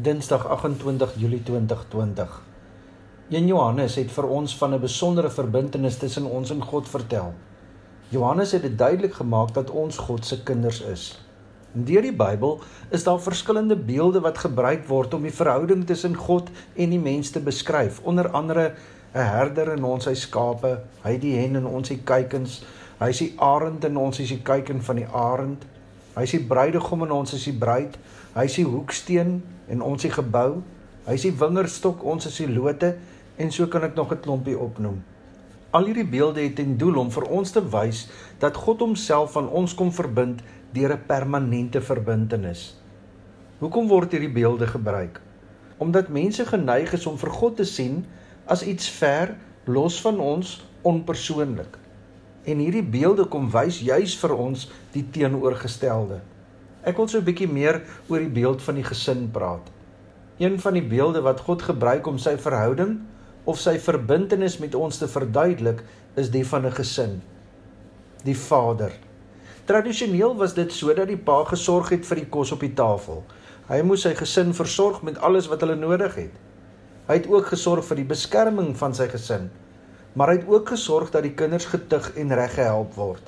Dinsdag 28 Julie 2020. Een Johannes het vir ons van 'n besondere verbintenis tussen ons en God vertel. Johannes het dit duidelik gemaak dat ons God se kinders is. In die Bybel is daar verskillende beelde wat gebruik word om die verhouding tussen God en die mens te beskryf. Onder andere 'n herder en ons sy skape, hy die hen en ons die kuikens, hy is die arend en ons is die kuiken van die arend. Hy is die bruidegom en ons is die bruid. Hy is die hoeksteen en ons die gebou. Hy is die wingerdstok, ons is die lote en so kan ek nog 'n klompie opnoem. Al hierdie beelde het ten doel om vir ons te wys dat God homself aan ons kom verbind deur 'n permanente verbintenis. Hoekom word hierdie beelde gebruik? Omdat mense geneig is om vir God te sien as iets ver, los van ons, onpersoonlik. En hierdie beelde kom wys juis vir ons die teenoorgestelde. Ek wil so 'n bietjie meer oor die beeld van die gesin praat. Een van die beelde wat God gebruik om sy verhouding of sy verbintenis met ons te verduidelik, is die van 'n gesin. Die vader. Tradisioneel was dit sodat die pa gesorg het vir die kos op die tafel. Hy moes sy gesin versorg met alles wat hulle nodig het. Hy het ook gesorg vir die beskerming van sy gesin maar hy het ook gesorg dat die kinders getug en reggehelp word.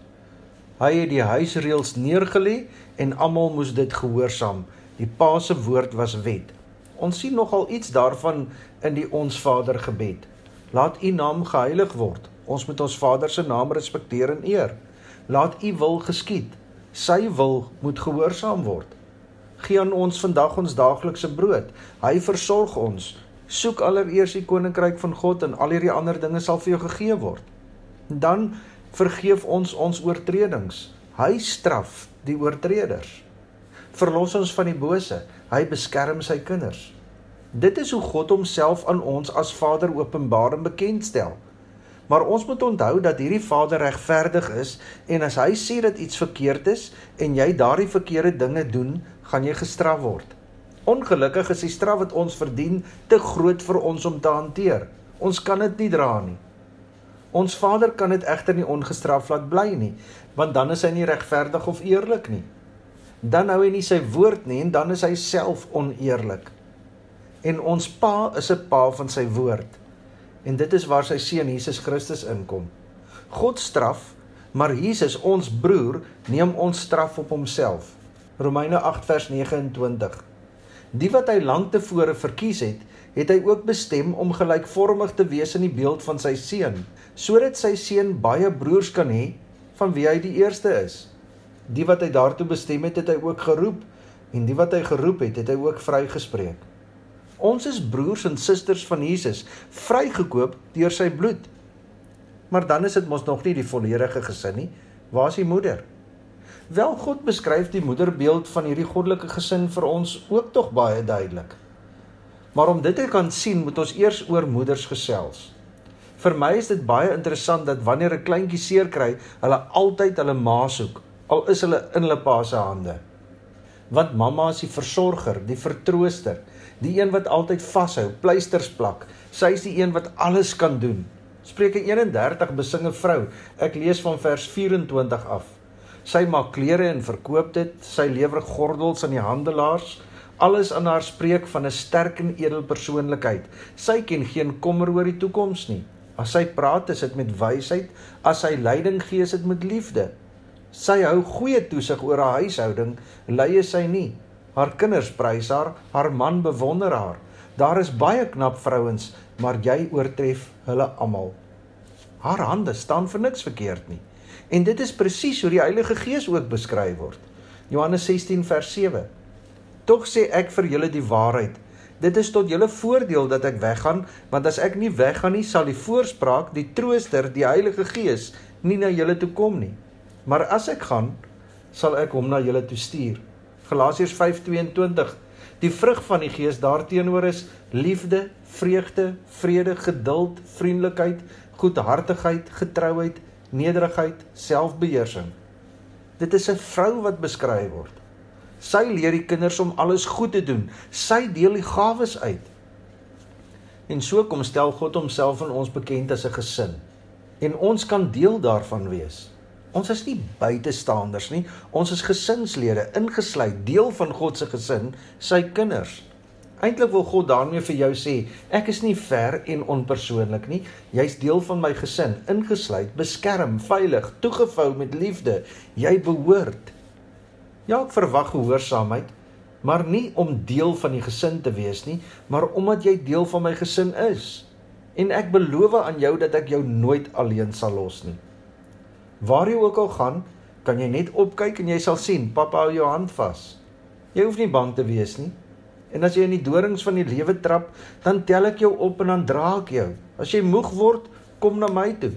Hy het die huisreëls neergelê en almal moes dit gehoorsaam. Die Pa se woord was wet. Ons sien nogal iets daarvan in die Ons Vader gebed. Laat U naam geheilig word. Ons moet ons Vader se naam respekteer en eer. Laat U wil geskied. Sy wil moet gehoorsaam word. Gee aan ons vandag ons daaglikse brood. Hy versorg ons. Soek allereers die koninkryk van God en al hierdie ander dinge sal vir jou gegee word. Dan vergeef ons ons oortredings. Hy straf die oortreders. Verlos ons van die bose. Hy beskerm sy kinders. Dit is hoe God homself aan ons as Vader openbaar en bekendstel. Maar ons moet onthou dat hierdie Vader regverdig is en as hy sê dat iets verkeerd is en jy daardie verkeerde dinge doen, gaan jy gestraf word. Ongelukkig is die straf wat ons verdien te groot vir ons om te hanteer. Ons kan dit nie dra nie. Ons Vader kan dit egter nie ongestraf laat bly nie, want dan is hy nie regverdig of eerlik nie. Dan hou hy nie sy woord nie en dan is hy self oneerlik. En ons Pa is 'n Pa van sy woord. En dit is waar sy seun Jesus Christus inkom. God straf, maar Jesus, ons broer, neem ons straf op homself. Romeine 8 vers 29. Die wat hy lank tevore verkies het, het hy ook bestem om gelykvormig te wees in die beeld van sy seun, sodat sy seun baie broers kan hê van wie hy die eerste is. Die wat hy daartoe bestem het, het hy ook geroep en die wat hy geroep het, het hy ook vrygespreek. Ons is broers en susters van Jesus, vrygekoop deur sy bloed. Maar dan is dit mos nog nie die volledige gesin nie. Waar is die moeder? Wel God beskryf die moederbeeld van hierdie goddelike gesin vir ons ook tog baie duidelik. Maar om dit te kan sien, moet ons eers oor moeders gesels. Vir my is dit baie interessant dat wanneer 'n kleintjie seer kry, hulle altyd hulle ma soek, al is hulle in hulle pa se hande. Want mamma is die versorger, die vertrooster, die een wat altyd vashou, pleisters plak. Sy is die een wat alles kan doen. Spreuke 31 besing 'n vrou. Ek lees van vers 24 af. Sy maak klere en verkoop dit. Sy lewer gordels aan die handelaars. Alles aan haar spreek van 'n sterk en edel persoonlikheid. Sy ken geen kommer oor die toekoms nie. As sy praat, is dit met wysheid. As sy leiding gee, is dit met liefde. Sy hou goeie toesig oor haar huishouding, lei sy nie. Haar kinders prys haar, haar man bewonder haar. Daar is baie knap vrouens, maar jy oortref hulle almal. Haar hande staan vir niks verkeerd nie. En dit is presies hoe die Heilige Gees ook beskryf word. Johannes 16 vers 7. Tog sê ek vir julle die waarheid. Dit is tot julle voordeel dat ek weggaan, want as ek nie weggaan nie, sal die voorspraak, die trooster, die Heilige Gees nie na julle toe kom nie. Maar as ek gaan, sal ek hom na julle toe stuur. Galasiërs 5:22. Die vrug van die Gees daarteenoor is liefde, vreugde, vrede, geduld, vriendelikheid, goedhartigheid, getrouheid, nederigheid, selfbeheersing. Dit is 'n vrou wat beskryf word. Sy leer die kinders om alles goed te doen. Sy deel die gawes uit. En so kom stel God homself aan ons bekend as 'n gesin. En ons kan deel daarvan wees. Ons is nie buitestanders nie. Ons is gesinslede, ingesluit, deel van God se gesin, sy kinders. Eintlik wil God daarmee vir jou sê, ek is nie ver en onpersoonlik nie. Jy's deel van my gesin, ingesluit, beskerm, veilig, toegevou met liefde. Jy behoort. Ja, ek verwag gehoorsaamheid, maar nie om deel van die gesin te wees nie, maar omdat jy deel van my gesin is. En ek beloof aan jou dat ek jou nooit alleen sal los nie. Waar jy ook al gaan, kan jy net opkyk en jy sal sien, pappa hou jou hand vas. Jy hoef nie bang te wees nie. En as jy in die dorings van die lewe trap, dan tel ek jou op en dan dra ek jou. As jy moeg word, kom na my toe.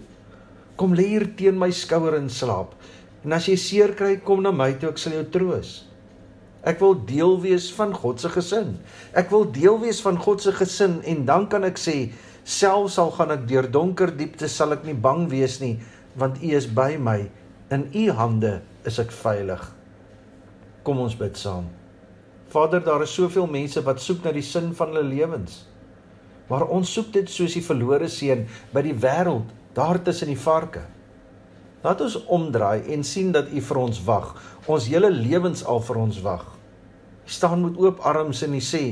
Kom lê hier teen my skouer en slaap. En as jy seer kry, kom na my toe, ek sal jou troos. Ek wil deel wees van God se gesin. Ek wil deel wees van God se gesin en dan kan ek sê, selfs al gaan ek deur donker diepte, sal ek nie bang wees nie, want U is by my. In U hande is ek veilig. Kom ons bid saam. Vader, daar is soveel mense wat soek na die sin van hulle lewens. Maar ons soek dit soos die verlore seun by die wêreld, daar tussen die varke. Laat ons omdraai en sien dat U vir ons wag. Ons hele lewens al vir ons wag. U staan met oop arms en U sê: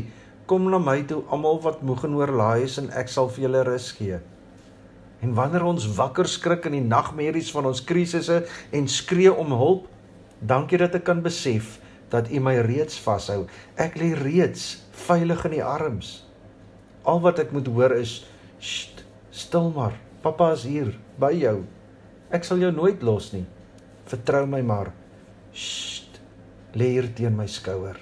"Kom na my toe almal wat moeg en oorlaai is en ek sal vir julle rus gee." En wanneer ons wakker skrik in die nagmerries van ons krisisse en skree om hulp, dankie dat ek kan besef dat U my reeds vashou. Ek lê reeds veilig in U arms. Al wat ek moet hoor is Sst, stil maar. Pappa is hier by jou. Ek sal jou nooit los nie. Vertrou my maar. Sst. Lê hier teen my skouer.